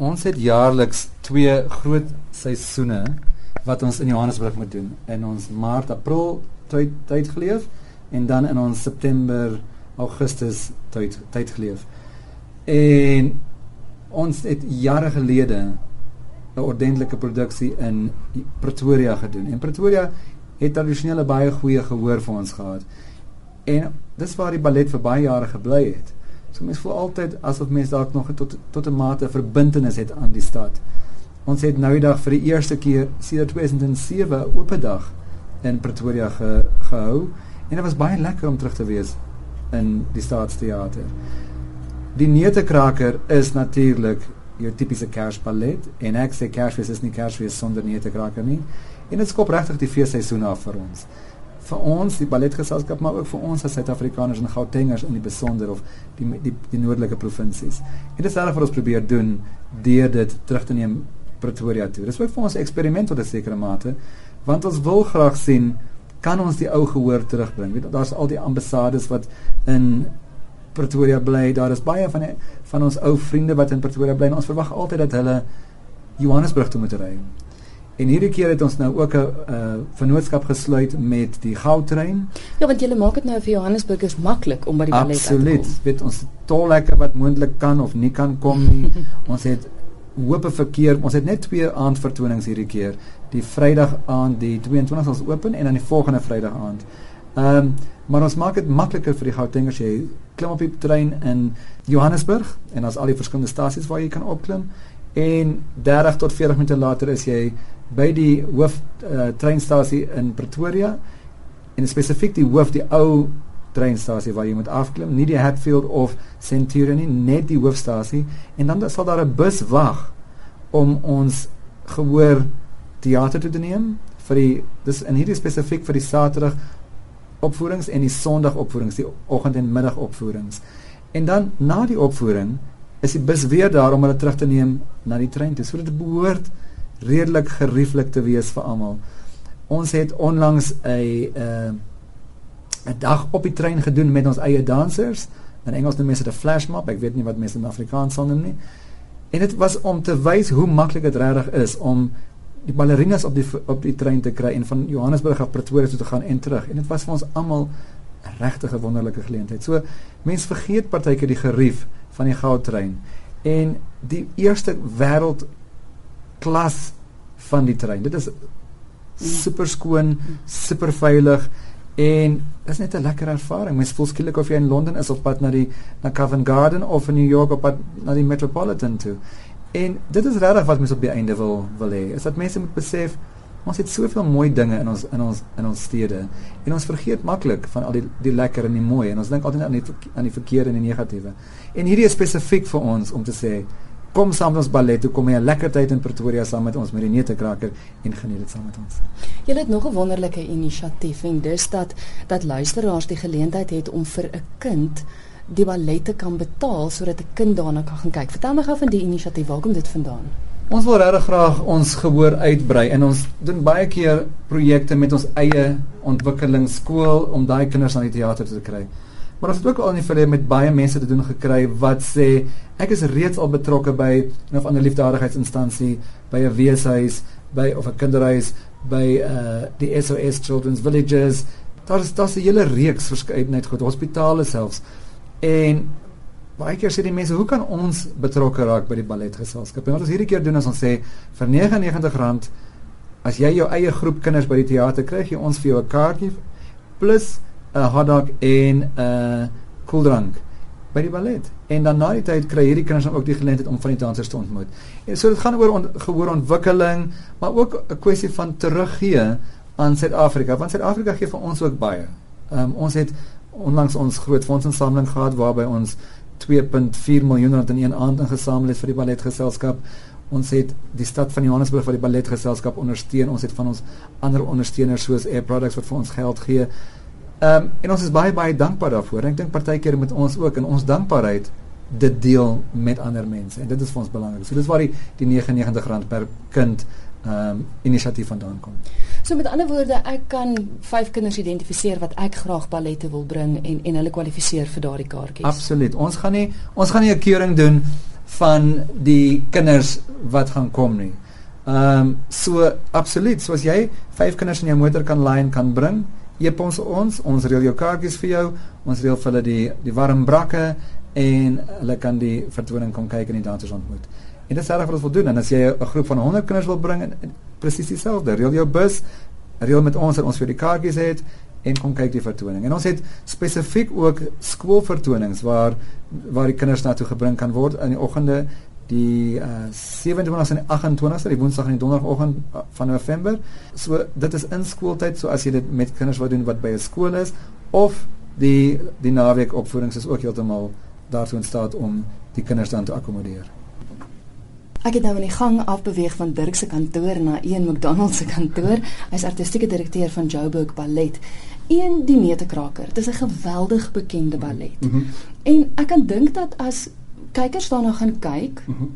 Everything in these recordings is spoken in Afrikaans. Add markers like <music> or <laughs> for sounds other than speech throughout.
Ons het jaarliks twee groot seisoene wat ons in Johannesburg moet doen. In ons Maart, April tyd tyd geleef en dan in ons September, Augustus tyd tyd geleef. En ons het jare gelede 'n ordentlike produksie in Pretoria gedoen. En Pretoria het tradisionele baie goeie gehoor vir ons gehad. En dis waar die ballet vir baie jare gebly het. So mens voel altyd asof mens dalk nog tot tot 'n mate verbintenis het aan die stad. Ons het nou die dag vir die eerste keer sedert 2007 oop dag in Pretoria ge, gehou en dit was baie lekker om terug te wees in die Staatsteater. Die Netekraker is natuurlik jou tipiese Kersballet en ek sê Kersfees is nie Kersfees sonder Netekraker nie. En dit skop regtig die feesseisoen af vir ons vir ons die balletgeselskap maar ook vir ons as Suid-Afrikaners en Gautengers in die besonder of die die, die noordelike provinsies. En dit is reg wat ons probeer doen deur dit terug te neem Pretoria toe. Dis ook vir ons 'n eksperiment tot 'n sekere mate want ons wil graag sien kan ons die ou gehoor terugbring. Weet daar's al die ambassades wat in Pretoria bly. Daar is baie van die, van ons ou vriende wat in Pretoria bly ons verwag altyd dat hulle Johannesburg toe moet ry. En hierdie keer het ons nou ook 'n uh, vennootskap gesluit met die goudtrein. Ja, want julle maak dit nou vir Johannesburg is maklik om by die ballet te kom. Absoluut. Weet ons tol lekker wat moontlik kan of nie kan kom nie. <laughs> ons het hoop verkeer. Ons het net twee aandvertonings hierdie keer. Die Vrydag aand, die 22 ons oop en dan die volgende Vrydag aand. Ehm um, maar ons maak dit makliker vir die Gautengers jy klim op die trein in Johannesburg en daar's al die verskillende stasies waar jy kan opklim en 30 tot 40 minute later is jy by die hoof uh, treinstasie in Pretoria en spesifiek die hoof die ou treinstasie waar jy moet afklim, nie die Hatfield of Centurion nie, net die hoofstasie en dan sal daar 'n bus wag om ons gehoor teater toe te neem vir die dis in hierdie spesifiek vir die Saterdag opvoerings en die Sondag opvoerings, die oggend en middag opvoerings. En dan na die opvoering is die bus weer daar om hulle terug te neem na die trein toe. So dit behoort redelik gerieflik te wees vir almal. Ons het onlangs 'n 'n dag op die trein gedoen met ons eie dansers. In Engels noem mense dit 'n flash mob. Ek weet nie wat mense in Afrikaans sal noem nie. En dit was om te wys hoe maklik dit regtig is om die ballerinas op die op die trein te kry en van Johannesburg af Pretoria toe te gaan en terug. En dit was vir ons almal 'n regtig wonderlike geleentheid. So mense vergeet partykeer die gerief van die goudtrein en die eerste wêreld klas van die trein. Dit is super skoon, super veilig en is net 'n lekker ervaring. Mens voel skielik of jy in Londen is op pad na die na Covent Garden of in New York op pad na die Metropolitan toe. En dit is regtig wat mens op die einde wil wil hê. Is dat mense moet besef ons het soveel mooi dinge in ons in ons in ons stede en ons vergeet maklik van al die die lekker en die mooi en ons dink altyd aan die aan die verkeerde en die negatiewe. En hierdie is spesifiek vir ons om te sê kom saam met ons ballet kom jy 'n lekker tyd in Pretoria saam met ons met die netekraker en geniet dit saam met ons. Jy het nog 'n wonderlike inisiatief en dis dat dat luisteraars die geleentheid het om vir 'n kind die ballet te kan betaal sodat 'n kind daarna kan gaan kyk. Vertel my gou van die inisiatief, waar kom dit vandaan? Ons wil regtig graag ons gehoor uitbrei en ons doen baie keer projekte met ons eie ontwikkelingsskool om daai kinders aan die teater te kry. Maar ons het ook al in die verlede met baie mense te doen gekry wat sê ek is reeds al betrokke by 'n of ander liefdadigheidsinstansie, by 'n weeshuis, by of 'n kinderhuis, by uh die SOS Children's Villages. Daar is daar 'n hele reeks verskeidenheid goed, hospitale selfs. En baie keer sê die mense, "Hoe kan ons betrokke raak by die balletgeselskap?" En wat ons hierdie keer doen is ons sê vir R99 as jy jou eie groep kinders by die teater kry, gee ons vir jou 'n kaartjie plus 'n hotdog en 'n koeldrank by die ballet. En dan na die tyd kry hierdie kinders ook die geleentheid om van die dansers te ontmoet. En so dit gaan oor on, gehoor ontwikkeling, maar ook 'n kwessie van teruggee aan Suid-Afrika, want Suid-Afrika gee vir ons ook baie. Ehm um, ons het onlangs ons groot fondsinsameling gehad waarby ons 2.4 miljoen rand in een aand ingesamel het vir die balletgeselskap. Ons het die stad van Johannesburg vir die balletgeselskap ondersteun. Ons het van ons ander ondersteuners soos Air Products wat vir ons geld gee. Ehm um, en ons is baie baie dankbaar daarvoor. Ek dink partykeer moet ons ook in ons dankbaarheid dit deel met ander mense en dit is vir ons belangrik. So dis waar die die R99 per kind ehm um, inisiatief vandaan kom. So met ander woorde, ek kan vyf kinders identifiseer wat ek graag ballette wil bring en en hulle kwalifiseer vir daardie kaartjies. Absoluut. Ons gaan nie ons gaan nie 'n keuring doen van die kinders wat gaan kom nie. Ehm um, so absoluut, soos jy vyf kinders in jou motor kan en kan bring, epons ons, ons reël jou kaartjies vir jou, ons reël vir hulle die die warm brakke en hulle kan die vertoning kom kyk en die dansers ontmoet. En dit is reg wat ons wil doen en as jy 'n groep van 100 kinders wil bring, presies dieselfde. Reël jou bus, reël met ons dat ons vir die kaartjies het en kom kyk die vertoning. En ons het spesifiek ook skoolvertonings waar waar die kinders na toe gebring kan word in die oggende die uh, 27 en 28ste, die woensdag en die donderdagoggend uh, van November. So dit is in skooltyd, so as jy dit met kinders wil doen wat by 'n skool is of die die naweek opvoedings is ook heeltemal daartoe in staat om die kinders dan te akkommodeer. Ek het nou in die gang afbeweeg van Dirk se kantoor na Ian McDonald se kantoor. Hy's artistieke direkteur van Joburg Ballet. Ian die Netekraker. Dit is 'n geweldig bekende ballet. Mm -hmm. En ek kan dink dat as kykers daarna gaan kyk, mm -hmm.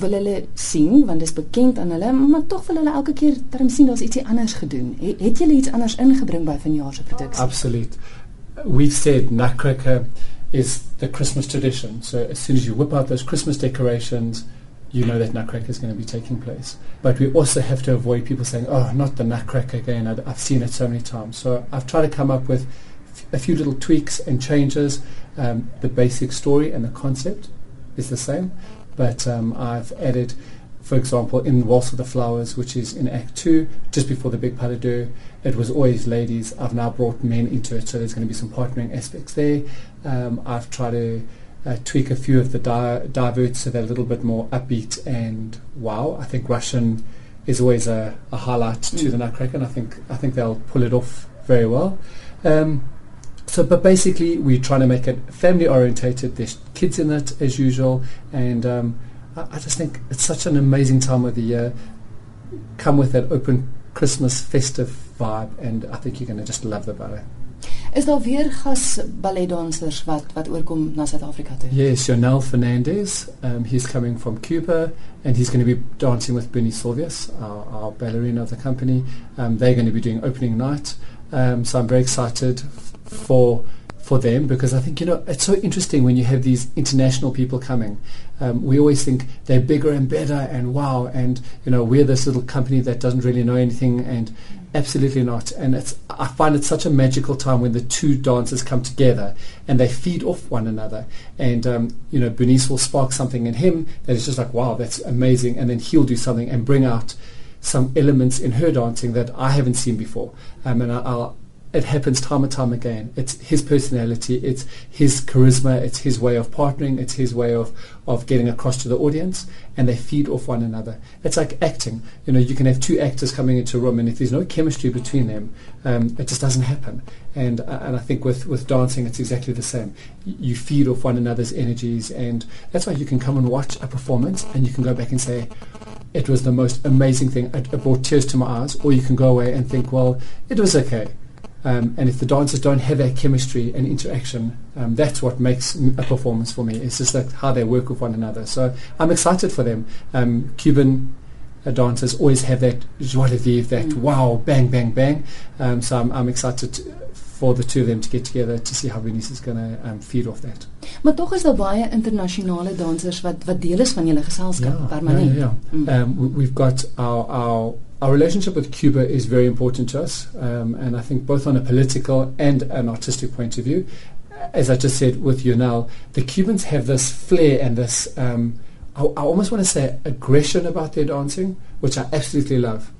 wil hulle sien want dit is bekend aan hulle, maar tog wil hulle elke keer darm sien daar's ietsie anders gedoen. Het, het julle iets anders ingebring by vanjaar se produksie? Absoluut. We've said Nutcracker is the Christmas tradition. So as soon as you whip out those Christmas decorations, you know that Nutcracker is going to be taking place. But we also have to avoid people saying, oh, not the Nutcracker again. I've seen it so many times. So I've tried to come up with a few little tweaks and changes. Um, the basic story and the concept is the same, but um, I've added, for example, in Waltz of the Flowers, which is in Act 2, just before the big pas de deux, it was always ladies. I've now brought men into it, so there's going to be some partnering aspects there. Um, I've tried to uh, tweak a few of the di- diverts so they're a little bit more upbeat and wow. I think Russian is always a, a highlight mm. to the Nutcracker, and I think I think they'll pull it off very well. Um, so, but basically, we're trying to make it family orientated. There's kids in it as usual, and um, I, I just think it's such an amazing time of the year. Come with that open Christmas festive vibe, and I think you're going to just love the ballet. Is daar weer gas balletdansers wat wat oorkom na Suid-Afrika toe? Yes, Jonel Fernandez. Um, he's coming from Cuba and he's going to be dancing with Benny Silvius, our, our ballerina of the company. Um, they're going to be doing opening night. Um, so I'm very excited for for them because I think you know it's so interesting when you have these international people coming. Um, we always think they're bigger and better and wow, and you know we're this little company that doesn't really know anything and absolutely not. And it's I find it such a magical time when the two dancers come together and they feed off one another. And um, you know Bernice will spark something in him that is just like wow, that's amazing, and then he'll do something and bring out some elements in her dancing that I haven't seen before. Um, and I, I'll it happens time and time again. It's his personality, it's his charisma, it's his way of partnering, it's his way of, of getting across to the audience, and they feed off one another. It's like acting. You know, you can have two actors coming into a room, and if there's no chemistry between them, um, it just doesn't happen. And uh, and I think with, with dancing, it's exactly the same. You feed off one another's energies, and that's why you can come and watch a performance, and you can go back and say, it was the most amazing thing. It, it brought tears to my eyes. Or you can go away and think, well, it was okay um, and if the dancers don't have that chemistry and interaction, um, that's what makes a performance for me. It's just like how they work with one another. So I'm excited for them. Um, Cuban uh, dancers always have that joie de vivre, that mm. wow, bang, bang, bang. Um, so I'm, I'm excited to, for the two of them to get together to see how Venice is going to um, feed off that. Maar tog is daar baie internasionale dansers wat wat deel is van julle geselskap ja, permanent. Ja, ja. Mm. Um, we've got our our our relationship with Cuba is very important to us, um, and I think both on a political and an artistic point of view. As I just said with Yunel, the Cubans have this flair and this, um, I, I, almost want to say, aggression about their dancing, which I absolutely love.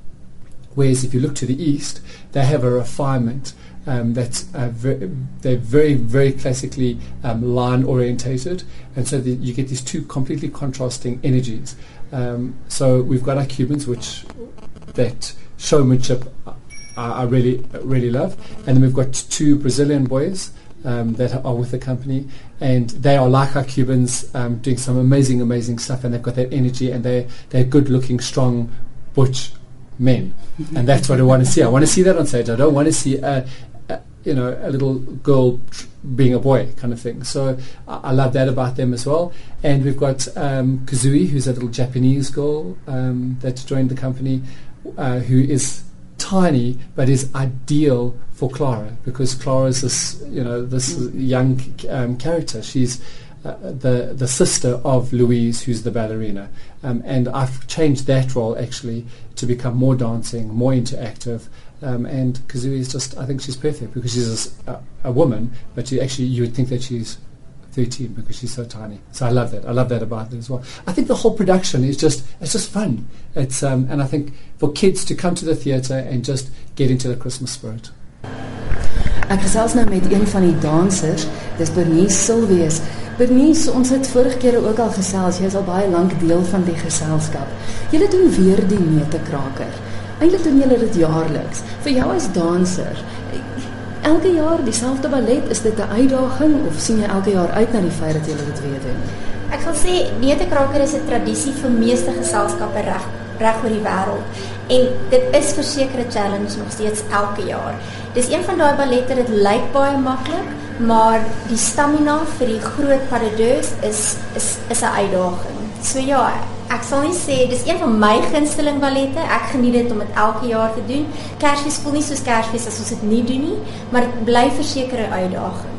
Whereas if you look to the east, they have a refinement um, that's uh, very, they're very, very classically um, line orientated, and so the, you get these two completely contrasting energies. Um, so we've got our Cubans, which that showmanship I, I really really love. And then we've got two Brazilian boys um, that are with the company, and they are like our Cubans, um, doing some amazing, amazing stuff, and they've got that energy, and they're they're good-looking, strong, butch men, and that's what I want to see. I want to see that on stage. I don't want to see a, a you know a little girl being a boy kind of thing. So I, I love that about them as well. And we've got um, Kazui, who's a little Japanese girl um, that's joined the company uh, who is tiny but is ideal for Clara because Clara is this you know this young um, character. She's uh, the the sister of Louise, who's the ballerina, um, and I've changed that role actually to become more dancing, more interactive. Um, and Kazui is just, I think she's perfect because she's a, a woman, but you actually you would think that she's 13 because she's so tiny. So I love that. I love that about it as well. I think the whole production is just it's just fun. It's um, and I think for kids to come to the theatre and just get into the Christmas spirit. Ek gesels nou met een van die dansers, dis Bernice Silvius. Bernice, ons het vorige kere ook al gesels, jy is al baie lank deel van die geselskap. Julle doen weer die netekraker. Eintlik doen julle dit jaarliks. Vir jou as danser, elke jaar dieselfde ballet, is dit 'n uitdaging of sien jy elke jaar uit na die feit dat julle dit weer doen? Ek sal sê netekraker is 'n tradisie vir meeste geselskappe reg reg oor die wêreld en dit is verseker 'n challenge nog steeds elke jaar. Dis een van daai ballette dit lyk baie maklik, maar die stamina vir die groot paradeurs is is is 'n uitdaging. So ja, ek sal nie sê dis een van my gunsteling ballette. Ek geniet dit om dit elke jaar te doen. Kersfees voel nie soos Kersfees as ons dit nie doen nie, maar dit bly verseker 'n uitdaging.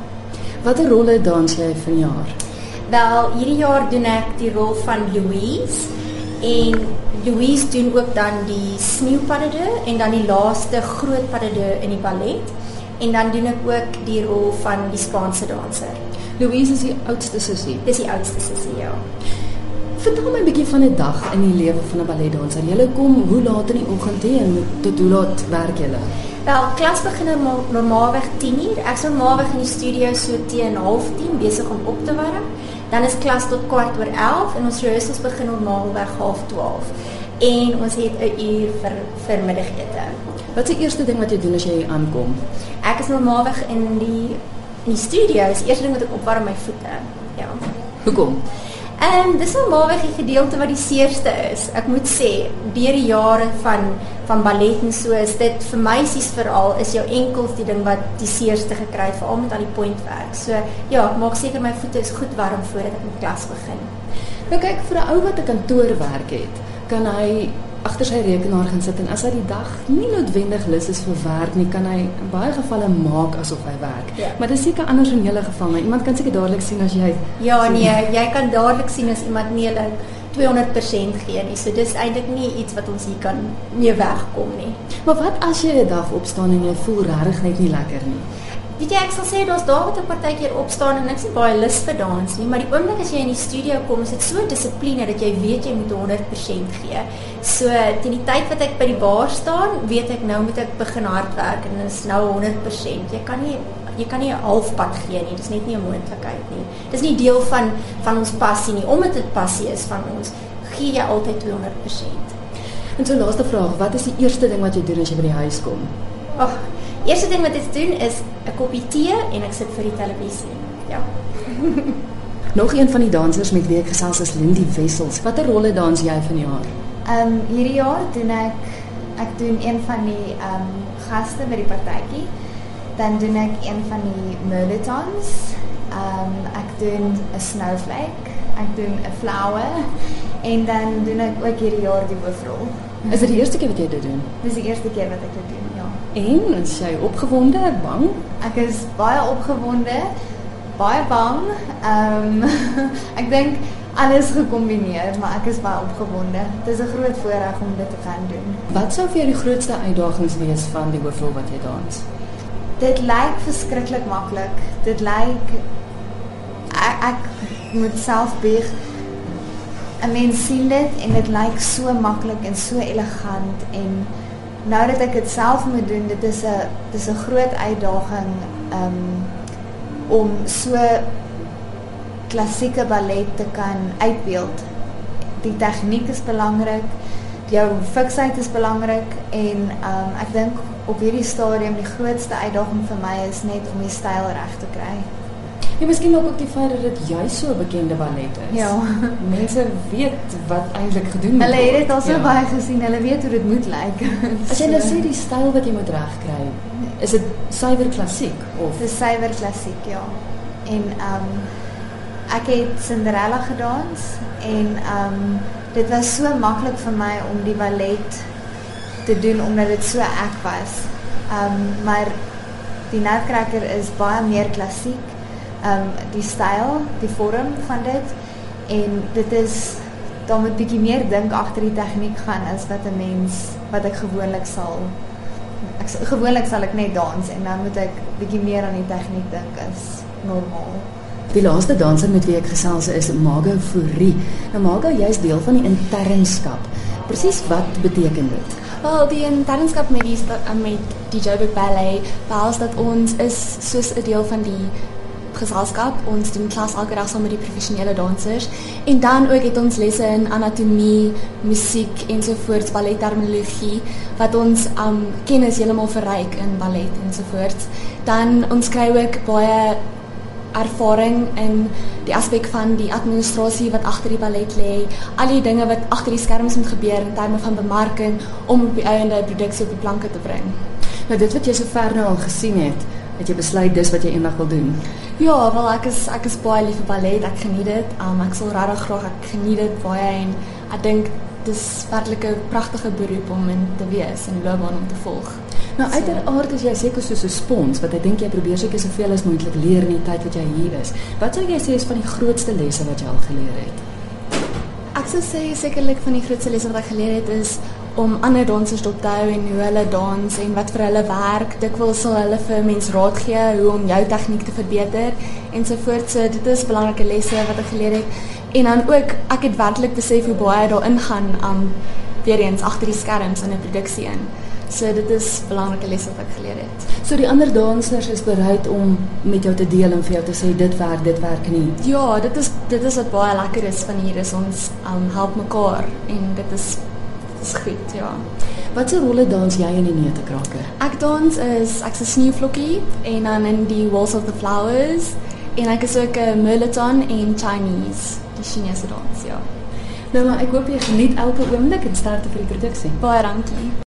Watter rolle dans jy vanjaar? Wel, hierdie jaar doen ek die rol van Louise en Louise doen ook dan die sneeuparade en dan die laaste groot parade in die ballet en dan doen ek ook die rol van die Spaanse danser. Louise is die oudste sussie. Dis die oudste sussie, ja. Vertel my 'n bietjie van 'n dag in die lewe van 'n balletdanser. Jy kom hoe laat in die oggend toe en tot hoe laat werk jy? Wel, klas begin normaal, normaalweg 10uur. Ek is normaalweg in die studio so teen 09:30 besig om op te warm. Dan is klas tot kwart oor 11 en ons rehearsals begin normaalweg 11:30. En ons het 'n uur vir vir middagete. Wat is die eerste ding wat jy doen as jy aankom? Ek is normaalweg in die in die studio. Die eerste ding wat ek opwarm my voete. Ja. Hoekom? En dis normaalweg die gedeelte wat die seerste is. Ek moet sê, deur die jare van van ballet en so is dit vir meisies veral is jou enkels die ding wat die seerste gekry het veral met al die pointwerk. So ja, ek maak seker my voete is goed warm voordat ek met klas begin. Nou kyk vir 'n ou wat 'n kantoorwerk het, kan hy agter sy rekenaar gaan sit en as hy die dag nie noodwendig lus is vir werk nie, kan hy in baie gevalle maak asof hy werk. Ja. Maar dis seker anders in julle geval, maar iemand kan seker dadelik sien as jy Ja, nee, jy kan dadelik sien as iemand nie hulle 200% gee nie. So dis eintlik nie iets wat ons hier kan mee wegkom nie. Maar wat as jy 'n dag opstaan en jy voel regtig net nie lekker nie? Weet jy ek sal sê daar's dae wat ek partykeer opstaan en ek sien baie lus vir dans nie, maar die oomblik as jy in die studio kom, is dit so dissipline dat jy weet jy moet 100% gee. So teen die tyd wat ek by die bar staan, weet ek nou moet ek begin hardwerk en dit is nou 100%. Jy kan nie jy kan nie 'n halfpad gee nie. Dis net nie 'n moontlikheid nie. Dis nie deel van van ons passie nie. Omdat dit passie is van ons, gee jy altyd 200%. En so laaste vraag, wat is die eerste ding wat jy doen as jy by die huis kom? Ag, oh, Eerste ding wat ek doen is 'n koppie tee en ek sit vir die televisie. Ja. <laughs> Nog een van die dansers met wie ek gesels is Lindy Wessels. Watter rolle dans jy vanjaar? Ehm um, hierdie jaar doen ek ek doen een van die ehm um, gaste by die partytjie. Dan doen ek een van die Merlitons. Ehm um, ek doen 'n snowflake, ek doen 'n flower en dan doen ek ook hierdie jaar die hoofrol. Is dit die eerste keer wat jy dit doen? Dis die eerste keer wat ek dit doen. En is jy opgewonde, bang? Ek is baie opgewonde, baie bang. Ehm um, <laughs> ek dink alles gekombineer, maar ek is baie opgewonde. Dit is 'n groot voorreg om dit te kan doen. Wat sou vir jou die grootste uitdagings wees van die hoofrol wat jy dans? Dit lyk verskriklik maklik. Dit lyk ek, ek moet self bieg. 'n Mens sien dit en dit lyk so maklik en so elegant en nou dat ek dit self moet doen, dit is 'n dis 'n groot uitdaging um om so klassieke ballet te kan uitbeeld. Die tegniek is belangrik, jou fiksheid is belangrik en um ek dink op hierdie stadium die grootste uitdaging vir my is net om die styl reg te kry. Ja, miskien ook die feit dat dit juist so 'n bekende ballet is. Ja. <laughs> Mense weet wat eintlik gedoen word. Hulle het dit al so ja. baie gesien. Hulle weet hoe dit moet lyk. As jy nou sê die styl wat jy moet regkry, is dit suiwer klassiek of dis suiwer klassiek, ja. En ehm um, ek het Cinderella gedans en ehm um, dit was so maklik vir my om die ballet te doen omdat dit so ek was. Ehm um, maar die Nutcracker is baie meer klassiek ehm um, die styl, die vorm van dit en dit is dan moet bietjie meer dink agter die tegniek gaan as wat 'n mens wat ek gewoonlik sal ek gewoonlik sal ek net dans en dan moet ek bietjie meer aan die tegniek dink as normaal. Die laaste danser met wie ek gesels is Mago Fourie. Nou Mago, jy's deel van die internskap. Presies wat beteken dit? Wel, die internskap met die met die Joburg Ballet behels dat ons is soos 'n deel van die geselskap. Ons doen klas elke dag saam met die professionele dansers en dan ook het ons lesse in anatomie, musiek ensovoorts, ballet terminologie wat ons um kennis heeltemal verryk in ballet ensovoorts. Dan ons kry ook baie ervaring in die aspek van die administrasie wat agter die ballet lê, al die dinge wat agter die skerms moet gebeur in terme van bemarking om op die einde produksie op die planke te bring. Nou dit wat jy sover nou al gesien het, het jy besluit dis wat jy eendag wil doen. Ja, wel ek is ek is baie lief vir ballet, ek geniet dit. Um ek sal regtig graag ek geniet dit baie en ek dink dis werklik 'n pragtige beroep om in te wees en loopbaan om te volg. Nou uiteraard is jy seker soos 'n spons wat ek dink jy probeer seker soveel as moontlik leer in die tyd wat jy hier is. Wat sou jy sê is van die grootste lesse wat jy al geleer het? Ek sou sê sekerlik van die grootste lesse wat ek geleer het is om ander dansers te onthou en hoe hulle dans en wat vir hulle werk. Dikwels sal hulle vir mense raad gee hoe om jou tegniek te verbeter ensovoorts. So dit is belangrike lesse wat ek geleer het. En dan ook ek het werklik besef hoe baie daarin gaan om um, weer eens agter die skerms in 'n produksie in. So dit is belangrike lesse wat ek geleer het. So die ander dansers is bereid om met jou te deel en vir jou te sê dit werk, dit werk nie. Ja, dit is dit is wat baie lekker is van hier is ons um, help mekaar en dit is dit is goed, ja. Watse rolle dans jy in die neutekraker? Ek dans is ek's 'n sneeuvlokkie en dan in die Walls of the Flowers en ek is ook 'n Merliton en Chinese, die Chinese dans, ja. Nou maar ek hoop jy geniet elke oomblik en sterkte vir die produksie. Baie dankie.